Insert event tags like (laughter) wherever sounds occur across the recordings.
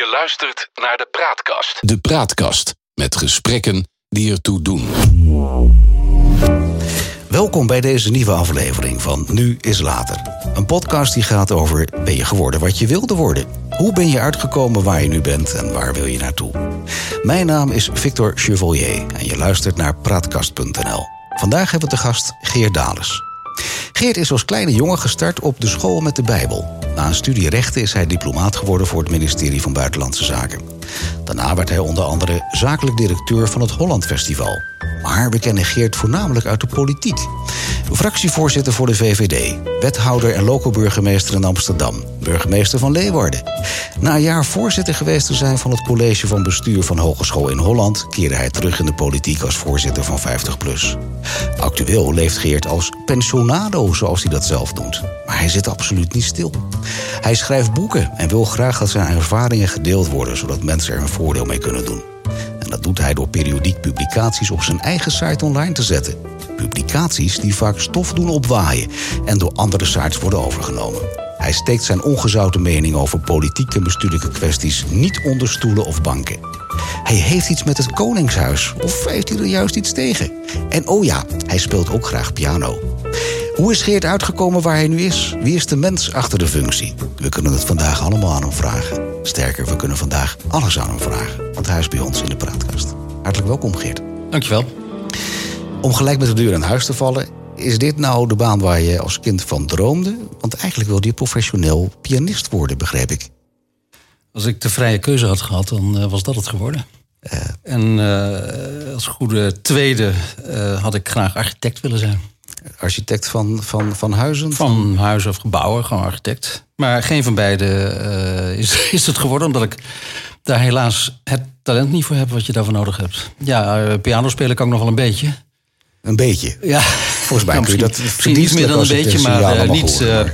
Je luistert naar de Praatkast. De Praatkast met gesprekken die ertoe doen. Welkom bij deze nieuwe aflevering van Nu is Later. Een podcast die gaat over ben je geworden wat je wilde worden? Hoe ben je uitgekomen waar je nu bent en waar wil je naartoe? Mijn naam is Victor Chevalier en je luistert naar praatkast.nl. Vandaag hebben we te gast Geert Dales. Geert is als kleine jongen gestart op de school met de Bijbel. Na een studie rechten is hij diplomaat geworden voor het ministerie van Buitenlandse Zaken. Daarna werd hij onder andere zakelijk directeur van het Holland Festival. Maar we kennen Geert voornamelijk uit de politiek. Fractievoorzitter voor de VVD, wethouder en loco-burgemeester in Amsterdam, burgemeester van Leeuwarden. Na een jaar voorzitter geweest te zijn van het college van bestuur van Hogeschool in Holland, keerde hij terug in de politiek als voorzitter van 50PLUS. Actueel leeft Geert als pensionado, zoals hij dat zelf noemt. Maar hij zit absoluut niet stil. Hij schrijft boeken en wil graag dat zijn ervaringen gedeeld worden, zodat mensen er een voordeel mee kunnen doen. Dat doet hij door periodiek publicaties op zijn eigen site online te zetten. Publicaties die vaak stof doen opwaaien en door andere sites worden overgenomen. Hij steekt zijn ongezouten mening over politieke en bestuurlijke kwesties niet onder stoelen of banken. Hij heeft iets met het Koningshuis, of heeft hij er juist iets tegen? En oh ja, hij speelt ook graag piano. Hoe is Geert uitgekomen waar hij nu is? Wie is de mens achter de functie? We kunnen het vandaag allemaal aan hem vragen. Sterker, we kunnen vandaag alles aan hem vragen. Want hij is bij ons in de praatkast. Hartelijk welkom, Geert. Dankjewel. Om gelijk met de deur in huis te vallen... is dit nou de baan waar je als kind van droomde? Want eigenlijk wilde je professioneel pianist worden, begreep ik. Als ik de vrije keuze had gehad, dan uh, was dat het geworden. Uh, en uh, als goede tweede had ik graag architect willen zijn. Architect van, van, van huizen? Van huizen of gebouwen, gewoon architect. Maar geen van beide is, is het geworden, omdat ik daar helaas het talent niet voor heb wat je daarvoor nodig hebt. Ja, piano spelen kan ik nog wel een beetje. Een beetje? Ja. Volgens mij kun je dat misschien meer dan een beetje, maar niet... Horen,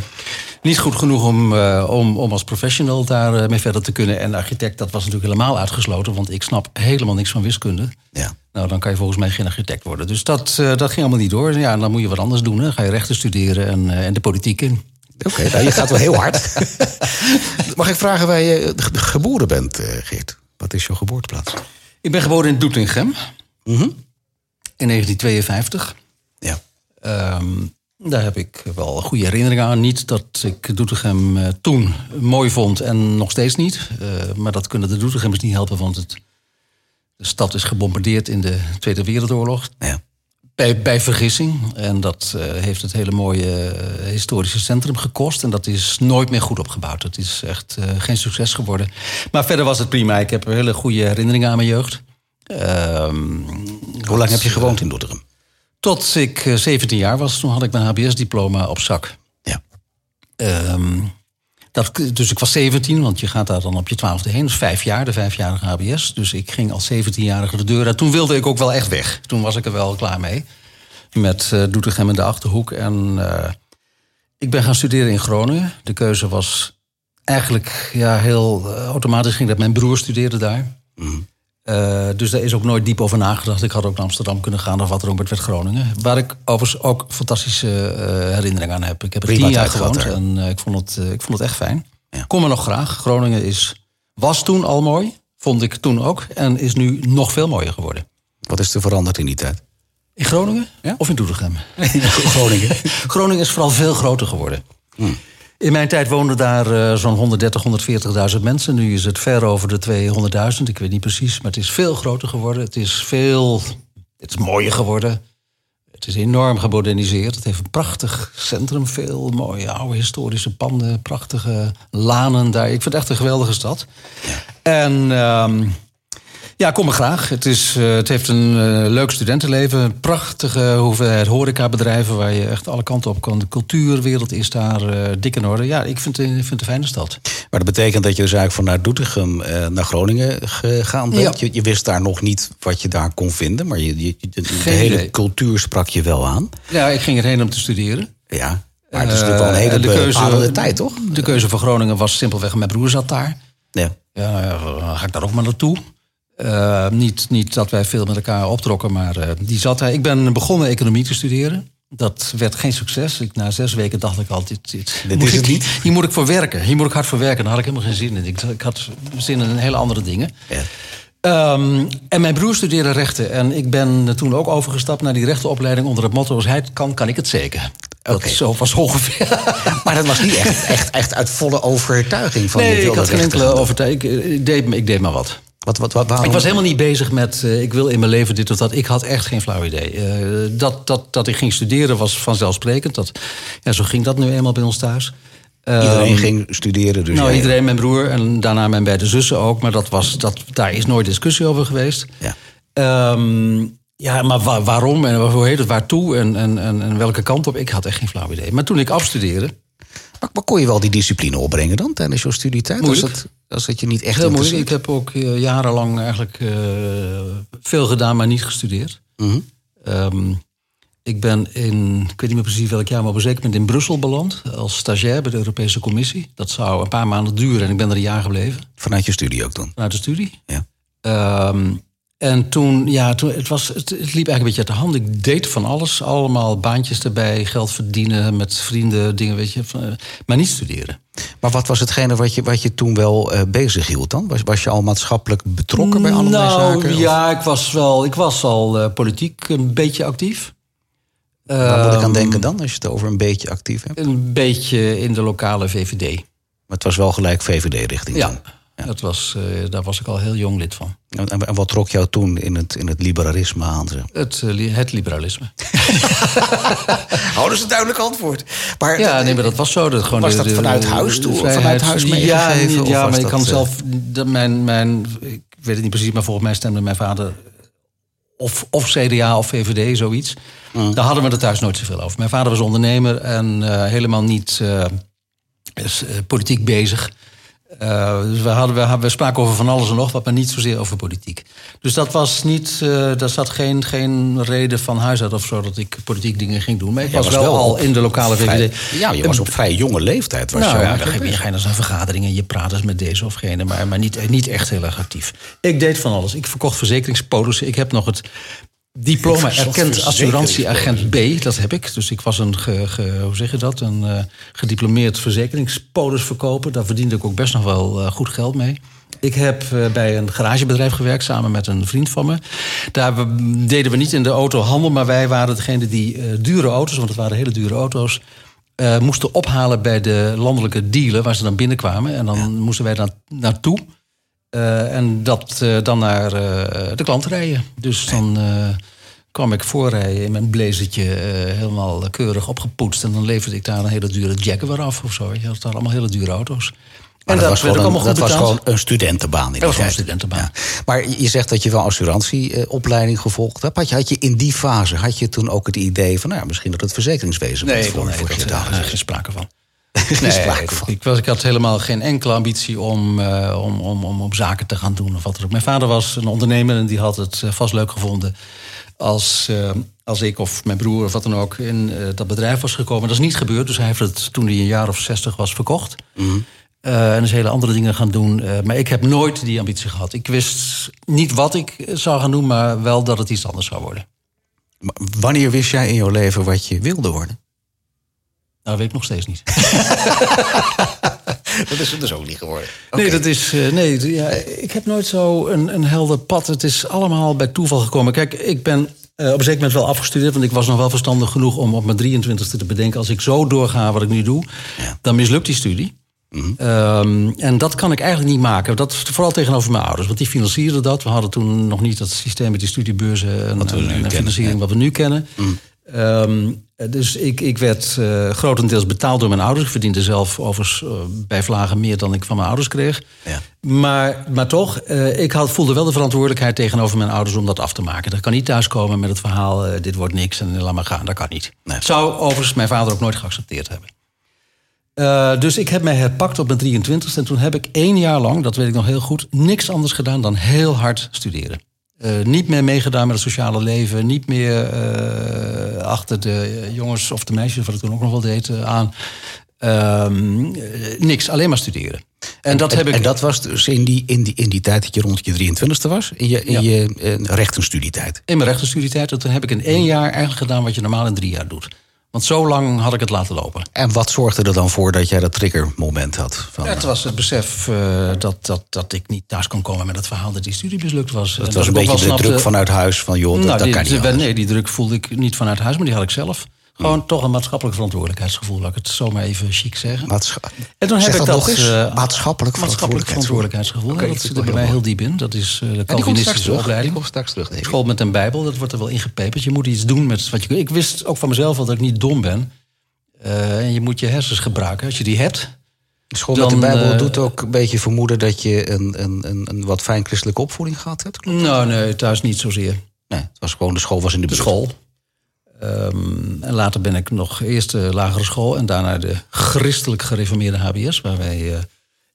niet goed genoeg om, om, om als professional daarmee mee verder te kunnen. En architect, dat was natuurlijk helemaal uitgesloten, want ik snap helemaal niks van wiskunde. Ja. Nou, dan kan je volgens mij geen architect worden. Dus dat, uh, dat ging allemaal niet door. Ja, dan moet je wat anders doen. Hè. Ga je rechten studeren en, en de politiek in. Oké, okay, nou, je gaat wel heel hard. (laughs) Mag ik vragen waar je geboren bent, Geert? Wat is jouw geboorteplaats? Ik ben geboren in Doetinchem. -hmm. In 1952. Ja. Um, daar heb ik wel goede herinneringen aan. Niet dat ik Doetinchem toen mooi vond en nog steeds niet. Uh, maar dat kunnen de Doetinchemmers niet helpen, want het, de stad is gebombardeerd in de Tweede Wereldoorlog. Ja. Bij, bij vergissing. En dat uh, heeft het hele mooie historische centrum gekost. En dat is nooit meer goed opgebouwd. Het is echt geen succes geworden. Maar verder was het prima. Ik heb hele goede herinneringen aan mijn jeugd. Ehm, Hoe lang heb je gewoond in Doetinchem? Tot ik 17 jaar was, toen had ik mijn HBS-diploma op zak. Ja. Um, dat, dus ik was 17, want je gaat daar dan op je twaalfde heen. Dus vijf jaar, de vijfjarige HBS. Dus ik ging als 17-jarige de deur uit. Toen wilde ik ook wel echt weg. Toen was ik er wel klaar mee. Met uh, Doetinchem in de Achterhoek. En uh, ik ben gaan studeren in Groningen. De keuze was eigenlijk ja, heel uh, automatisch ging dat mijn broer studeerde daar. Mm. Uh, dus daar is ook nooit diep over nagedacht. Ik had ook naar Amsterdam kunnen gaan of wat er ook werd Groningen. Waar ik overigens ook fantastische uh, herinneringen aan heb. Ik heb er tien jaar gewoond en uh, ik, vond het, ik vond het echt fijn. Ja. Kom er nog graag. Groningen is, was toen al mooi, vond ik toen ook. En is nu nog veel mooier geworden. Wat is er veranderd in die tijd? In Groningen ja? of in Doetinchem? (laughs) Groningen. (laughs) Groningen is vooral veel groter geworden. Hmm. In mijn tijd woonden daar uh, zo'n 130, 140.000 mensen. Nu is het ver over de 200.000. Ik weet niet precies, maar het is veel groter geworden. Het is veel. Het is mooier geworden. Het is enorm gemoderniseerd. Het heeft een prachtig centrum. Veel mooie oude historische panden. Prachtige lanen daar. Ik vind het echt een geweldige stad. Ja. En. Um, ja, kom maar graag. Het, is, uh, het heeft een uh, leuk studentenleven. Een prachtige hoeveelheid horecabedrijven waar je echt alle kanten op kan. De cultuurwereld is daar uh, dik in orde. Ja, ik vind, ik vind het een fijne stad. Maar dat betekent dat je dus eigenlijk vanuit Doetinchem naar Groningen gegaan bent. Ja. Je, je, wist daar nog niet wat je daar kon vinden. Maar je, je, de, de hele idee. cultuur sprak je wel aan. Ja, ik ging erheen om te studeren. Ja, maar het is natuurlijk wel een hele de keuze, tijd, toch? De keuze van Groningen was simpelweg... mijn broer zat daar. Ja. Ja, ja ga ik daar ook maar naartoe. Uh, niet, niet dat wij veel met elkaar optrokken, maar uh, die zat hij. Ik ben begonnen economie te studeren. Dat werd geen succes. Ik, na zes weken dacht ik al, dit, dit, Dit is het niet? Hier moet ik voor werken. Hier moet ik hard voor werken. Daar had ik helemaal geen zin in. Ik, ik had zin in hele andere dingen. Ja. Ehm, en mijn broer studeerde rechten. En ik ben toen ook overgestapt naar die rechtenopleiding... onder het motto, als hij het kan, kan ik het zeker. Dat Oké. zo was ongeveer. (laughs) Maar dat was niet echt, echt, echt uit volle overtuiging van je nee, ik had geen enkele overtuiging. Ik, ik, deed, ik deed maar wat. Wat, wat, wat, waarom? Ik was helemaal niet bezig met, eh, ik wil in mijn leven dit of dat. Ik had echt geen flauw idee. Eh, dat, dat, dat ik ging studeren was vanzelfsprekend. Dat, ja, zo ging dat nu eenmaal bij ons thuis. Iedereen Ehm, ging studeren, dus nou, iedereen, mijn broer en daarna mijn beide zussen ook. Maar dat was, dat, daar is nooit discussie over geweest. Ja. Ehm, ja, maar wa- waarom en hoe heet het, waartoe en, en, en, en welke kant op? Ik had echt geen flauw idee. Maar toen ik afstudeerde, Maar, maar kon je wel die discipline opbrengen dan tijdens je studietijd? Als Moeilijk. dat, als dat je niet echt heel moeilijk. Ik heb ook eh, jarenlang eigenlijk eh, veel gedaan, maar niet gestudeerd. Mhm. Ehm, ik ben in, ik weet niet meer precies welk jaar, maar op een zeker moment in Brussel beland. Als stagiair bij de Europese Commissie. Dat zou een paar maanden duren en ik ben er een jaar gebleven. Vanuit je studie ook dan? Vanuit de studie. Ja. Ehm, en toen, ja, toen, het, was, het, het liep eigenlijk een beetje uit de hand. Ik deed van alles. Allemaal baantjes erbij, geld verdienen, met vrienden, dingen, weet je. van, eh, maar niet studeren. Maar wat was hetgene wat je, wat je toen wel eh, bezig hield dan? Was, was je al maatschappelijk betrokken bij allerlei nou, zaken? Of Ja, ik was wel, ik was al eh, politiek een beetje actief. Waar moet ik aan Ehm, denken dan, als je het over een beetje actief hebt? Een beetje in de lokale VVD. Maar het was wel gelijk VVD-richting Ja. Dat was, eh, daar was ik al heel jong lid van. En, en wat trok jou toen in het, in het liberalisme aan? zeg? Het, eh, het liberalisme. Oh, dat is een duidelijk antwoord. Maar, Ja, nee, maar dat was zo. Dat gewoon Was de- dat vanuit de- huis toe vrijheid- vanuit huis Ja, meegegeven, of ja maar ik kan eh, zelf... mijn, mijn, ik weet het niet precies, maar volgens mij stemde mijn vader... Of, of CDA of VVD, zoiets. Daar hadden we het thuis nooit zoveel over. Mijn vader was ondernemer en helemaal niet is, politiek bezig. Eh, dus we, hadden, we, we spraken over van alles en nog wat, maar niet zozeer over politiek. Dus dat was niet, eh daar zat geen, geen reden van huis uit of zo dat ik politiek dingen ging doen. Maar ik was, wel, al in de lokale vrij- VVD. Ja, je was op vrij jonge leeftijd. Was Nou je ja, je, je naar zo'n vergadering en je praat eens met deze of gene, maar, maar niet, niet echt heel erg actief. Ik deed van alles. Ik verkocht verzekeringspolissen. Ik heb nog het diploma erkend assurantieagent B. Dat heb ik. Dus ik was een, ge, ge- hoe zeg je dat, een eh, gediplomeerd verzekeringspolisverkoper. Daar verdiende ik ook best nog wel eh, goed geld mee. Ik heb eh, bij een garagebedrijf gewerkt samen met een vriend van me. Daar deden we niet in de autohandel, maar wij waren degene die dure auto's, want het waren hele dure auto's, moesten ophalen bij de landelijke dealer waar ze dan binnenkwamen. En dan moesten wij daar naartoe. Eh, en dat eh, dan naar eh, de klant rijden. Dus dan kwam ik voorrijden in mijn blazertje, helemaal keurig opgepoetst. En dan leverde ik daar een hele dure Jaguar af of zo. weet Je dat waren allemaal hele dure auto's. Maar en dat, was, gewoon een, dat was gewoon een studentenbaan. In Dat was een studentenbaan. Ja. Maar je zegt dat je wel assurantieopleiding gevolgd hebt. Had je, had je in die fase had je toen ook het idee van... Nou, misschien dat het verzekeringswezen Nee, voor, nee, voor dat, je geen sprake van. (laughs) Sprake ik- van. Ik, was, ik had helemaal geen enkele ambitie om, eh, om, om, om op zaken te gaan doen of wat dan ook. Mijn vader was een ondernemer en die had het eh, vast leuk gevonden als, eh, als ik of mijn broer of wat dan ook in dat bedrijf was gekomen. Dat is niet gebeurd, dus hij heeft het toen hij een jaar of zestig was verkocht. Eh, en is hele andere dingen gaan doen. Maar ik heb nooit die ambitie gehad. Ik wist niet wat ik zou gaan doen, maar wel dat het iets anders zou worden. Maar Wanneer wist jij in jouw leven wat je wilde worden? Nou, dat weet ik nog steeds niet. (laughs) Dat is dus ook niet geworden. Nee, dat is. eh, nee, ja, ik heb nooit zo een, een helder pad. Het is allemaal bij toeval gekomen. Kijk, ik ben eh, op een zeker moment wel afgestudeerd. Want ik was nog wel verstandig genoeg om op mijn 23e te bedenken. Als ik zo doorga wat ik nu doe, dan mislukt die studie. Ehm, en dat kan ik eigenlijk niet maken. Dat vooral tegenover mijn ouders. Want die financierden dat. We hadden toen nog niet dat systeem met die studiebeurzen en, Wat we nu en- en kennen, financiering ja. wat we nu kennen. Ehm, dus ik, ik werd eh, grotendeels betaald door mijn ouders. Ik verdiende zelf overigens eh, bij vlagen meer dan ik van mijn ouders kreeg. Ja. Maar, maar toch, eh, ik had, voelde wel de verantwoordelijkheid tegenover mijn ouders om dat af te maken. Dat kan niet thuiskomen met het verhaal: eh, dit wordt niks en laat maar gaan. Dat kan niet. Nee. Zou overigens mijn vader ook nooit geaccepteerd hebben. Eh, dus ik heb mij herpakt op mijn 23 en toen heb ik één jaar lang, dat weet ik nog heel goed, niks anders gedaan dan heel hard studeren. Eh, niet meer meegedaan met het sociale leven, niet meer eh, achter de jongens of de meisjes, wat ik toen ook nog wel deed, eh, aan. Ehm, eh, niks, alleen maar studeren. En, dat heb ik. En dat was dus in die, in die, in die tijd dat je rond je 23e was, in je, in Ja. je rechtenstudietijd. In mijn rechtenstudietijd. en Toen heb ik in één jaar eigenlijk gedaan wat je normaal in drie jaar doet. Want zo lang had ik het laten lopen. En wat zorgde er dan voor dat jij dat triggermoment had? Van, Ja, het was het besef eh, dat, dat, dat ik niet thuis kon komen met het verhaal dat die studie mislukt was. het En was een dat beetje de druk snapte- vanuit huis van joh, dat, Nou, dat die, kan niet nee, die druk voelde ik niet vanuit huis, maar die had ik zelf. Gewoon Hmm. toch een maatschappelijk verantwoordelijkheidsgevoel, laat ik het zo maar even chic zeggen. Maatscha- En toen heb ik dat dat, nog eens. eh, maatschappelijk maatschappelijk verantwoordelijkheidsgevoel. Dat zit er bij mij heel diep in. Dat is eh, de Calvinistische opleiding. straks terug. School met een Bijbel, dat wordt er wel ingepeperd. Je moet iets doen met wat je. Ik wist ook van mezelf dat ik niet dom ben. Eh, en je moet je hersens gebruiken. Als je die hebt. School met de Bijbel eh, doet ook een beetje vermoeden dat je een, een, een, een wat fijn christelijke opvoeding gehad hebt. Klopt? Nou, nee, thuis niet zozeer. Nee, het was gewoon de school was in de De school. Ehm, en later ben ik nog eerst de lagere school en daarna de christelijk gereformeerde HBS, waar wij eh,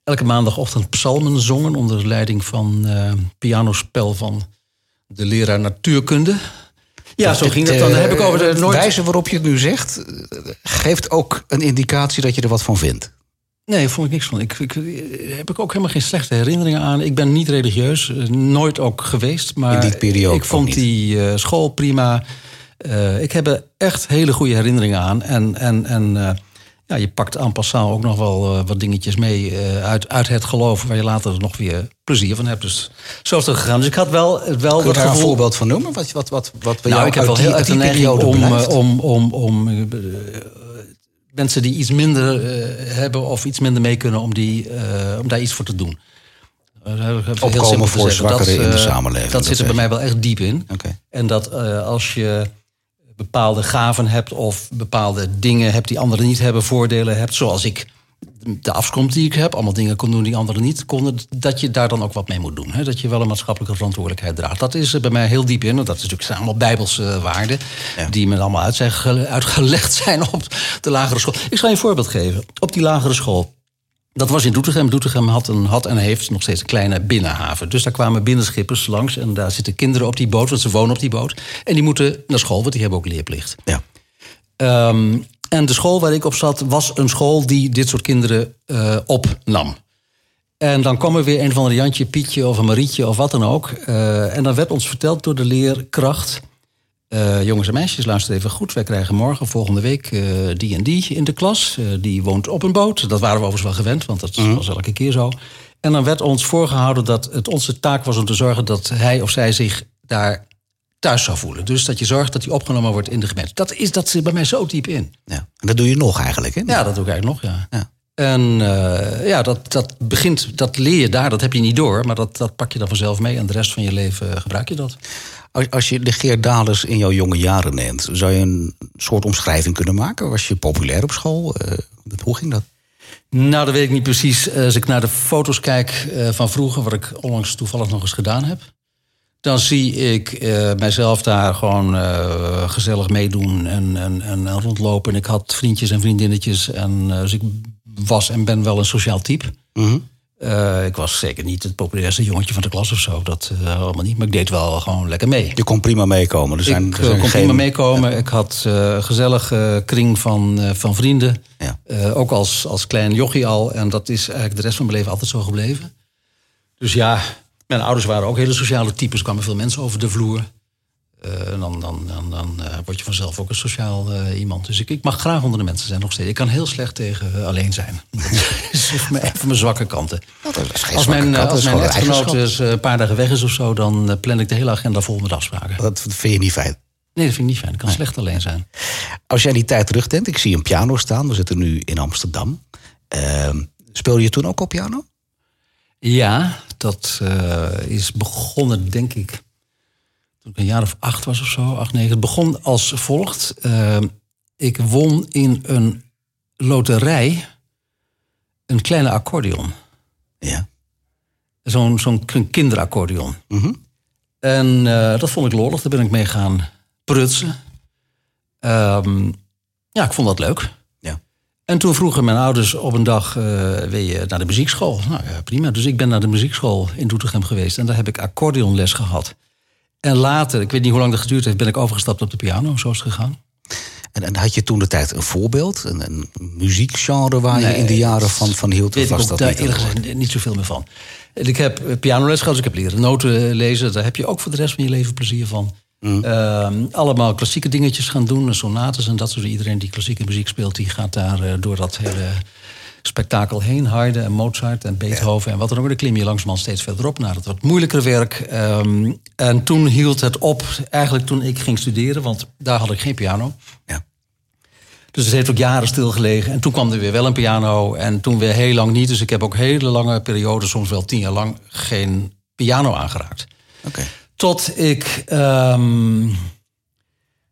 elke maandagochtend psalmen zongen onder leiding van eh pianospel van de leraar natuurkunde. Ja, zo ging dat dan. Heb ik over de nooit. wijze waarop je het nu zegt, eh, geeft ook een indicatie dat je er wat van vindt. Nee, vond ik niks van. Ik, ik, eh, heb ik ook helemaal geen slechte herinneringen aan. Ik ben niet religieus, eh, nooit ook geweest. Maar In die periode ik vond die eh, school prima. Eh, ik heb er echt hele goede herinneringen aan. En, en, en eh, ja, je pakt en passant ook nog wel eh, wat dingetjes mee uit, uit het geloof... waar je later nog weer plezier van hebt. Dus zo is het gegaan. Dus ik had wel, wel Kun je dat daar een gevoel... voorbeeld van noemen? Wat, wat, wat, wat bij Nou, jou ik heb uit wel heel uit de neiging om, om, om, om mensen die iets minder hebben of iets minder mee kunnen, om, die, om daar iets voor te doen. Heel Opkomen voor zwakkeren in de samenleving, Dat, dat zit er bij mij wel echt diep in. En dat als je bepaalde gaven hebt of bepaalde dingen hebt die anderen niet hebben, voordelen hebt, zoals ik de afkomst die ik heb, allemaal dingen kon doen die anderen niet konden, dat je daar dan ook wat mee moet doen. Hè? Dat je wel een maatschappelijke verantwoordelijkheid draagt. Dat is bij mij heel diep in. want Dat is natuurlijk zijn allemaal bijbelse eh, waarden Ja. die me allemaal uit zijn ge- uitgelegd zijn op de lagere school. Ik zal je een voorbeeld geven. Op die lagere school. Dat was in Doetinchem. Doetinchem had, een, had en heeft nog steeds een kleine binnenhaven. Dus daar kwamen binnenschippers langs. En daar zitten kinderen op die boot, want ze wonen op die boot. En die moeten naar school, want die hebben ook leerplicht. Ja. Ehm, en de school waar ik op zat was een school die dit soort kinderen eh, opnam. En dan kwam er weer een van de Jantje, Pietje of een Marietje of wat dan ook. Eh, en dan werd ons verteld door de leerkracht... eh, jongens en meisjes, luister even goed. Wij krijgen morgen, volgende week, eh, die en die in de klas. Eh, die woont op een boot. Dat waren we overigens wel gewend, want dat was elke keer zo. En dan werd ons voorgehouden dat het onze taak was om te zorgen... dat hij of zij zich daar thuis zou voelen. Dus dat je zorgt dat hij opgenomen wordt in de gemeente. Dat, is, dat zit bij mij zo diep in. ja. En dat doe je nog eigenlijk, hè? Ja, dat doe ik eigenlijk nog, ja. Ja. En eh, ja, dat, dat begint, dat leer je daar, dat heb je niet door, maar dat, dat pak je dan vanzelf mee en de rest van je leven gebruik je dat. Als, als je de Geert Dalers in jouw jonge jaren neemt, zou je een soort omschrijving kunnen maken? Was je populair op school? Eh, hoe ging dat? Nou, dat weet ik niet precies. Als ik naar de foto's kijk eh, van vroeger, wat ik onlangs toevallig nog eens gedaan heb, dan zie ik eh, mijzelf daar gewoon gezellig meedoen en, en, en, en rondlopen. En ik had vriendjes en vriendinnetjes. En, eh, dus ik was en ben wel een sociaal type. Mhm. Eh, ik was zeker niet het populairste jongetje van de klas of zo. Dat eh, allemaal niet. Maar ik deed wel gewoon lekker mee. Je kon prima meekomen. Er zijn, ik er eh, zijn kon geen... prima meekomen. Ik had eh, een gezellige kring van, van vrienden. Ja. Ook als, als klein jochie al. En dat is eigenlijk de rest van mijn leven altijd zo gebleven. Dus ja, mijn ouders waren ook hele sociale types. Er kwamen veel mensen over de vloer. Eh, dan dan, dan, dan eh, word je vanzelf ook een sociaal eh, iemand. Dus ik, ik mag graag onder de mensen zijn nog steeds. Ik kan heel slecht tegen alleen zijn. Dat is van mijn zwakke kanten. Dat is geen Als mijn, kant, als mijn echtgenoot dus een paar dagen weg is of zo... dan plan ik de hele agenda vol met afspraken. Dat vind je niet fijn. Nee, dat vind ik niet fijn. Ik kan slecht alleen zijn. Als jij die tijd terugdenkt, ik zie een piano staan. We zitten nu in Amsterdam. Ehm speelde je toen ook op piano? Ja, dat is begonnen, denk ik, toen ik een jaar of acht was of zo, acht, negen. Het begon als volgt. Eh, ik won in een loterij een kleine accordeon. Ja. Zo'n zo'n kinderaccordeon. Mhm. En eh, dat vond ik lollig, daar ben ik mee gaan prutsen. Ehm, ja, ik vond dat leuk. Ja. En toen vroegen mijn ouders op een dag, eh, wil je naar de muziekschool? Nou ja, prima. Dus ik ben naar de muziekschool in Doetinchem geweest. En daar heb ik accordeonles gehad. En later, ik weet niet hoe lang dat geduurd heeft... ben ik overgestapt op de piano. Zo is het gegaan. En, en had je toen de tijd een voorbeeld, een, een muziekgenre waar je in de jaren van, van hield? weet Of ik was ook dat daar niet? niet zoveel meer van. Ik heb eh, pianoles gehad, dus ik heb leren noten lezen. Daar heb je ook voor de rest van je leven plezier van. Mm. Ehm, allemaal klassieke dingetjes gaan doen, sonates en dat soort. Iedereen die klassieke muziek speelt, die gaat daar eh, door dat hele spektakel heen. Haydn en Mozart en Beethoven en wat dan ook. Dan klim je langzamerhand steeds verder op naar het wat moeilijkere werk. Ehm, en toen hield het op, eigenlijk toen ik ging studeren, want daar had ik geen piano. Ja. Dus het heeft ook jaren stilgelegen. En toen kwam er weer wel een piano. En toen weer heel lang niet. Dus ik heb ook hele lange perioden, soms wel tien jaar lang, geen piano aangeraakt. Oké. Tot ik. ehm,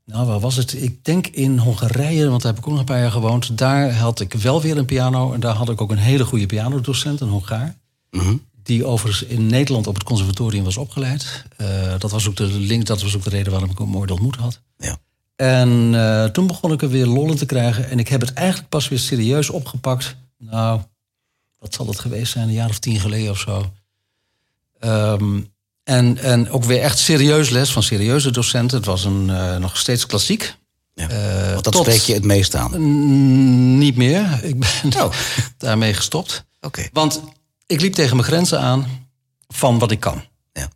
nou, waar was het? Ik denk in Hongarije, want daar heb ik ook nog een paar jaar gewoond. Daar had ik wel weer een piano. En daar had ik ook een hele goede pianodocent, een Hongaar. Mhm. Die overigens in Nederland op het conservatorium was opgeleid. Eh, dat, was ook de link, dat was ook de reden waarom ik hem mooi ontmoet had. Ja. En eh, toen begon ik er weer lol in te krijgen. En ik heb het eigenlijk pas weer serieus opgepakt. Nou, wat zal het geweest zijn? Een jaar of tien geleden of zo. Ehm, en, en ook weer echt serieus les van serieuze docenten. Het was een, eh, nog steeds klassiek. Ja. Eh, Want dat tot- spreek je het meest aan. Oké. Niet meer. Ik ben Oh. (laughs) daarmee gestopt. Want ik liep tegen mijn grenzen aan van wat ik kan. Ja.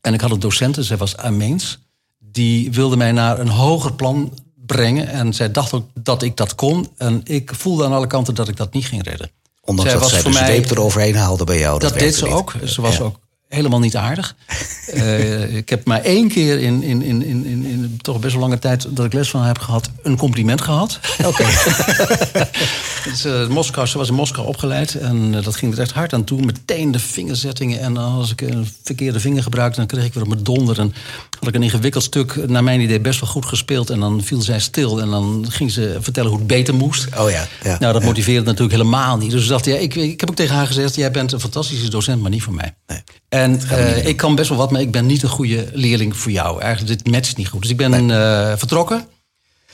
En ik had een docent, zij was Armeens. Die wilde mij naar een hoger plan brengen. En zij dacht ook dat ik dat kon. En ik voelde aan alle kanten dat ik dat niet ging redden. Ondanks Zij dat was zij de voor mij- zweep eroverheen haalde bij jou. Dat, deed werkte ze niet. ook. Ze was Ja. ook helemaal niet aardig. (laughs) Eh, ik heb maar één keer in, in, in, in, in, in toch best wel lange tijd dat ik les van haar heb gehad, een compliment gehad. Oké. (laughs) Dus, Moskou, ze was in Moskou opgeleid en eh, dat ging er echt hard aan toe. Meteen de vingerzettingen. En als ik een verkeerde vinger gebruikte, dan kreeg ik weer op mijn donder. En had ik een ingewikkeld stuk, naar mijn idee, best wel goed gespeeld. En dan viel zij stil en dan ging ze vertellen hoe het beter moest. Oh ja. ja. Nou, dat ja. motiveerde natuurlijk helemaal niet. Dus ik dacht, ja, ik, ik heb ook tegen haar gezegd... jij bent een fantastische docent, maar niet voor mij. Nee. En eh, ik kan best wel wat, maar ik ben niet een goede leerling voor jou. Eigenlijk, dit matcht niet goed. Dus ik ben eh, vertrokken.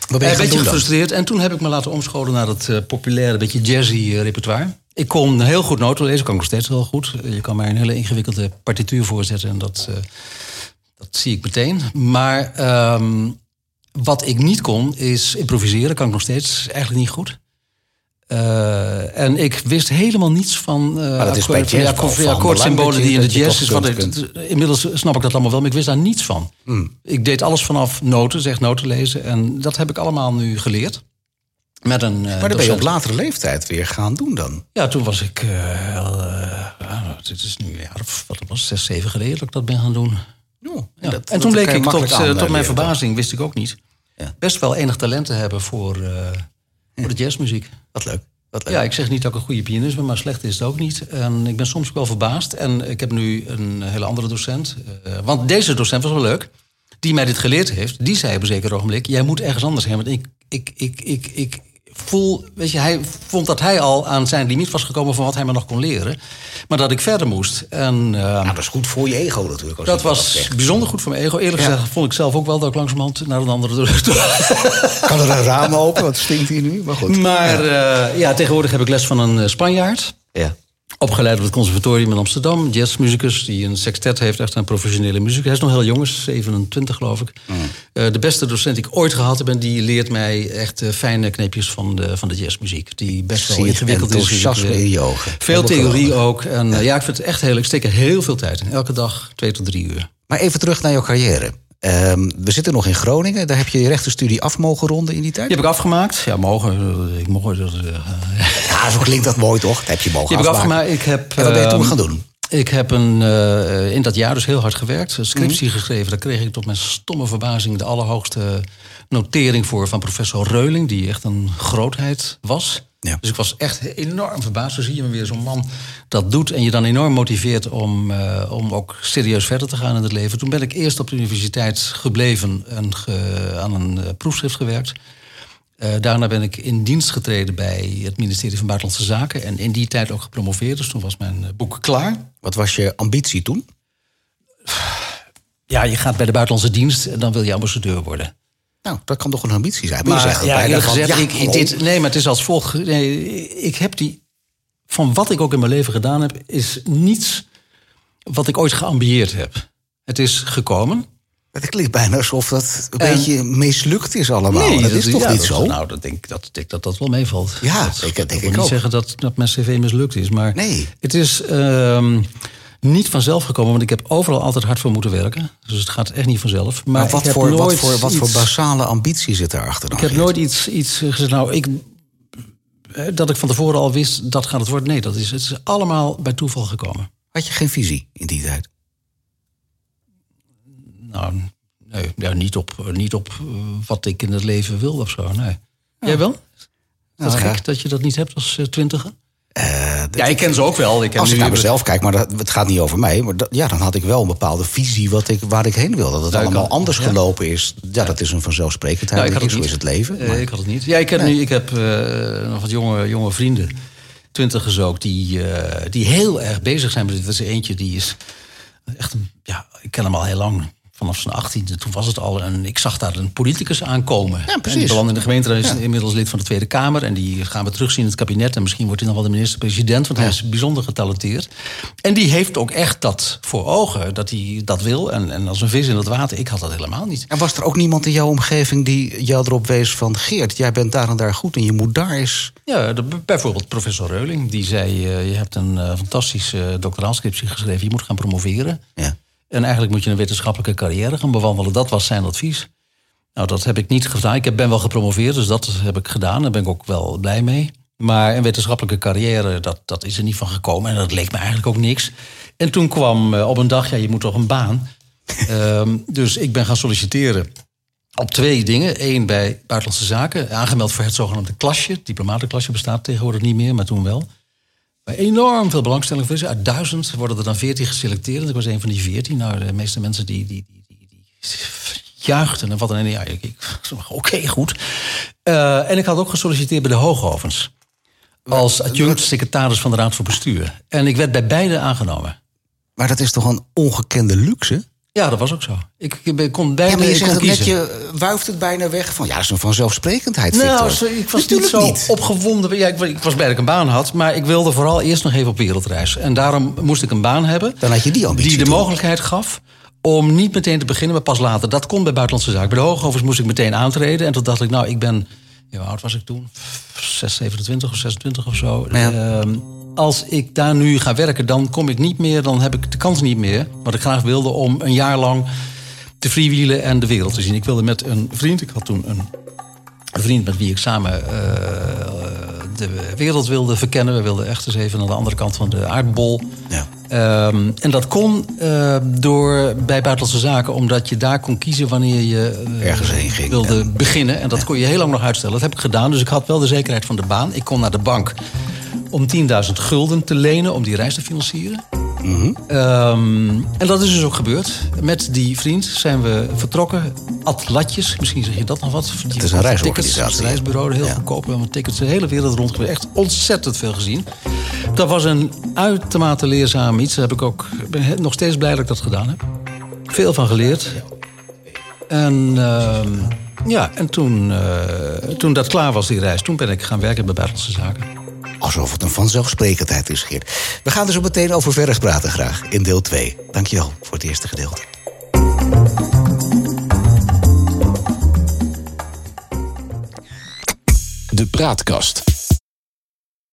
Wat ben je een gaan beetje gefrustreerd. En toen heb ik me laten omscholen naar het eh, populaire, beetje jazzy eh, repertoire. Ik kon heel goed noten lezen, kan ik nog steeds wel goed. Eh, Je kan mij een hele ingewikkelde partituur voorzetten en dat, eh, dat zie ik meteen. Maar ehm, wat ik niet kon, is improviseren. Kan ik nog steeds eigenlijk niet goed. Eh, en ik wist helemaal niets van, dat is bij akkoord- van die jazz akkoord- wel van die van akkoordsymbolen belang die in dat de jazz dat is. ik, inmiddels snap ik dat allemaal wel, maar ik wist daar niets van. Hmm. Ik deed alles vanaf noten, zeg noten lezen. En dat heb ik allemaal nu geleerd. Met een, eh, Maar dan ben je op latere leeftijd weer gaan doen dan. Ja, toen was ik... ah, dit is nu een jaar of wat het was, zes, zeven geleden dat ik dat ben gaan doen. Ja. dat- en dat toen bleek ik tot, aan, tot mijn verbazing, wist ik ook niet... Ja. best wel enig talent te hebben voor, voor de jazzmuziek. Wat leuk. Wat leuk. Ja, ik zeg niet dat ik een goede pianist ben, maar slecht is het ook niet. En ik ben soms ook wel verbaasd. En ik heb nu een hele andere docent. eh, want deze docent was wel leuk. Die mij dit geleerd heeft. Die zei op een zeker ogenblik... jij moet ergens anders heen. Want ik, ik, ik, ik, ik voel... Weet je, hij vond dat hij al aan zijn limiet was gekomen... van wat hij me nog kon leren. Maar dat ik verder moest. En eh, Nou, dat is goed voor je ego natuurlijk. Als dat was bijzonder goed voor mijn ego. Eerlijk Ja. gezegd vond ik zelf ook wel dat ik langzamerhand... naar een andere (laughs) Kan er een raam open? Wat stinkt hier nu? Maar goed. Maar ja. ja, tegenwoordig heb ik les van een eh, Spanjaard. Ja. Opgeleid op het conservatorium in Amsterdam. Jazzmuzikus die een sextet heeft. Echt een professionele muziek. Hij is nog heel jong, is 27 geloof ik. Eh, de beste docent die ik ooit gehad heb. En die leert mij echt eh, fijne kneepjes van de, van de jazzmuziek. Die best wel ingewikkeld is. Ik, eh, in je ogen. Veel theorie ook. En ja. ja, ik vind het echt heel... Ik steek er heel veel tijd in. Elke dag twee tot drie uur. Maar even terug naar jouw carrière. Ehm, we zitten nog in Groningen. Daar heb je je rechtenstudie af mogen ronden in die tijd. Die heb ik afgemaakt. Ja, mogen. Ik mocht dat. Ja, zo klinkt dat mooi toch? Dat heb je mogen heb ik afmaken. afgemaakt. Ik heb, En wat ben je toen ehm, gaan doen? Ik heb een, eh, in dat jaar dus heel hard gewerkt. Een scriptie geschreven. Daar kreeg ik tot mijn stomme verbazing de allerhoogste notering voor van professor Reuling. Die echt een grootheid was. Ja. Dus ik was echt enorm verbaasd. Zo zie je me weer zo'n man dat doet. En je dan enorm motiveert om, eh, om ook serieus verder te gaan in het leven. Toen ben ik eerst op de universiteit gebleven en ge- aan een eh, proefschrift gewerkt. Eh, daarna ben ik in dienst getreden bij het ministerie van Buitenlandse Zaken. En in die tijd ook gepromoveerd. Dus toen was mijn eh, boek klaar. Wat was je ambitie toen? Ja, je gaat bij de buitenlandse dienst en dan wil je ambassadeur worden. Nou, dat kan toch een ambitie zijn. Maar, je Maar zegt ja, eerlijk gezegd, ja, ik, dit, nee, maar het is als volgt. Nee, ik heb die. Van wat ik ook in mijn leven gedaan heb, is niets wat ik ooit geambieerd heb. Het is gekomen. Het klinkt bijna alsof dat een En- beetje mislukt is allemaal. dat, is toch ja, niet dat- zo? Nou, dat denk, ik- dat, denk dat dat wel meevalt. Ja, dat, ik- dat denk ik niet ook. zeggen dat, dat mijn cv mislukt is. Maar Nee. het is ehm, niet vanzelf gekomen. Want ik heb overal altijd hard voor moeten werken. Dus het gaat echt niet vanzelf. Maar, Maar wat, ik voor, wat, voor, wat voor basale ambitie zit daarachter dan? Ik heb Geert? nooit iets, iets gezegd, nou, ik, eh, dat ik van tevoren al wist, dat gaat het worden. Nee, dat is, het is allemaal bij toeval gekomen. Had je geen visie in die tijd? Nou, nee, ja, niet op, niet op eh, wat ik in het leven wil of zo, nee. Jij wel? Is dat Nou, ja. gek dat je dat niet hebt als eh, twintiger? Eh, Ja, ik ken ze ook wel. Ik heb Als ik nu- naar mezelf kijk, maar dat, het gaat niet over mij. Maar dat- ja, dan had ik wel een bepaalde visie wat ik, waar ik heen wil. Dat het allemaal had- anders ja. gelopen is. Ja, dat is een vanzelfsprekendheid. Nou, ik had Zo is het leven. Maar- ik had het niet. Ja, ik heb, nu, ik heb eh, nog wat jonge, jonge vrienden, twintigers ook, die, eh, die heel erg bezig zijn met dit. Er is eentje die is echt, een, ja, ik ken hem al heel lang. Vanaf zijn achttiende, toen was het al. En ik zag daar een politicus aankomen. Ja, precies. En die belandde in de gemeente, hij is inmiddels lid van de Tweede Kamer. En die gaan we terugzien in het kabinet. En misschien wordt hij nog wel de minister-president, want hij is bijzonder getalenteerd. En die heeft ook echt dat voor ogen, dat hij dat wil. En, en als een vis in het water, ik had dat helemaal niet. En was er ook niemand in jouw omgeving die jou erop wees van... Geert, jij bent daar en daar goed en je moet daar eens... Ja, de- bijvoorbeeld professor Reuling. Die zei, eh, je hebt een eh, fantastische doctoraalscriptie geschreven. Je moet gaan promoveren. Ja. En eigenlijk moet je een wetenschappelijke carrière gaan bewandelen. Dat was zijn advies. Nou, dat heb ik niet gedaan. Ik heb- ben wel gepromoveerd, dus dat heb ik gedaan. Daar ben ik ook wel blij mee. Maar een wetenschappelijke carrière, dat, dat is er niet van gekomen. En dat leek me eigenlijk ook niks. En toen kwam eh, op een dag, ja, je moet toch een baan. (laughs) Ehm, dus ik ben gaan solliciteren op twee dingen. Eén bij Buitenlandse Zaken, aangemeld voor het zogenaamde klasje. Het diplomatenklasje bestaat tegenwoordig niet meer, maar toen wel. Enorm veel belangstelling voor is. Uit duizend worden er dan veertien geselecteerd. En ik was een van die veertien. Nou, de meeste mensen die, die, die, die, die juichten. En wat dan? Ja, ik, ik (laughs) oké, goed. Eh, en ik had ook gesolliciteerd bij de Hoogovens. Als adjunct secretaris van de Raad voor Bestuur. En ik werd bij beide aangenomen. Maar dat is toch een ongekende luxe? Ja, dat was ook zo. Ik, ik kon beide Ja, maar je zegt net, kiezen. je eh, wuift het bijna weg van... ja, dat is een vanzelfsprekendheid, Nou, Victor. ik was Natuurlijk niet zo opgewonden. Ja, ik, ik was blij dat ik een baan had. Maar ik wilde vooral eerst nog even op wereldreis. En daarom moest ik een baan hebben. Dan had je die ambitie Die de mogelijkheid gaf om niet meteen te beginnen, maar pas later. Dat kon bij Buitenlandse Zaken. Bij de Hoogovens moest ik meteen aantreden. En toen dacht ik, nou, ik ben... Ja, hoe oud was ik toen? 6, 27 of 26 of zo. Ja. Ehm, als ik daar nu ga werken, dan kom ik niet meer... dan heb ik de kans niet meer, wat ik graag wilde... om een jaar lang te freewheelen en de wereld te zien. Ik wilde met een vriend, ik had toen een een vriend met wie ik samen eh, de wereld wilde verkennen. We wilden echt eens even naar de andere kant van de aardbol. Ja. Ehm, en dat kon eh, door, bij Buitenlandse Zaken, omdat je daar kon kiezen wanneer je eh, Ergens heen ging, wilde beginnen. En dat kon je heel lang nog uitstellen. Dat heb ik gedaan, dus ik had wel de zekerheid van de baan. Ik kon naar de bank om 10.000 gulden te lenen om die reis te financieren. Ehm, en dat is dus ook gebeurd. Met die vriend zijn we vertrokken. Atlatjes, misschien zeg je dat nog wat. Het is een reisorganisatie. Tickets, is een reisbureau, heel Ja. goedkoop. We hebben tickets de hele wereld rond geweest. Echt ontzettend veel gezien. Dat was een uitermate leerzaam iets. Daar heb ik ook, ben nog steeds blij dat ik dat gedaan heb. Veel van geleerd. En, ehm, ja, en toen, eh, toen dat klaar was, die reis... toen ben ik gaan werken bij Buitenlandse Zaken. Alsof het een vanzelfsprekendheid is, Geert. We gaan er zo meteen over verder praten graag, in deel 2. Dankjewel voor het eerste gedeelte. De Praatkast.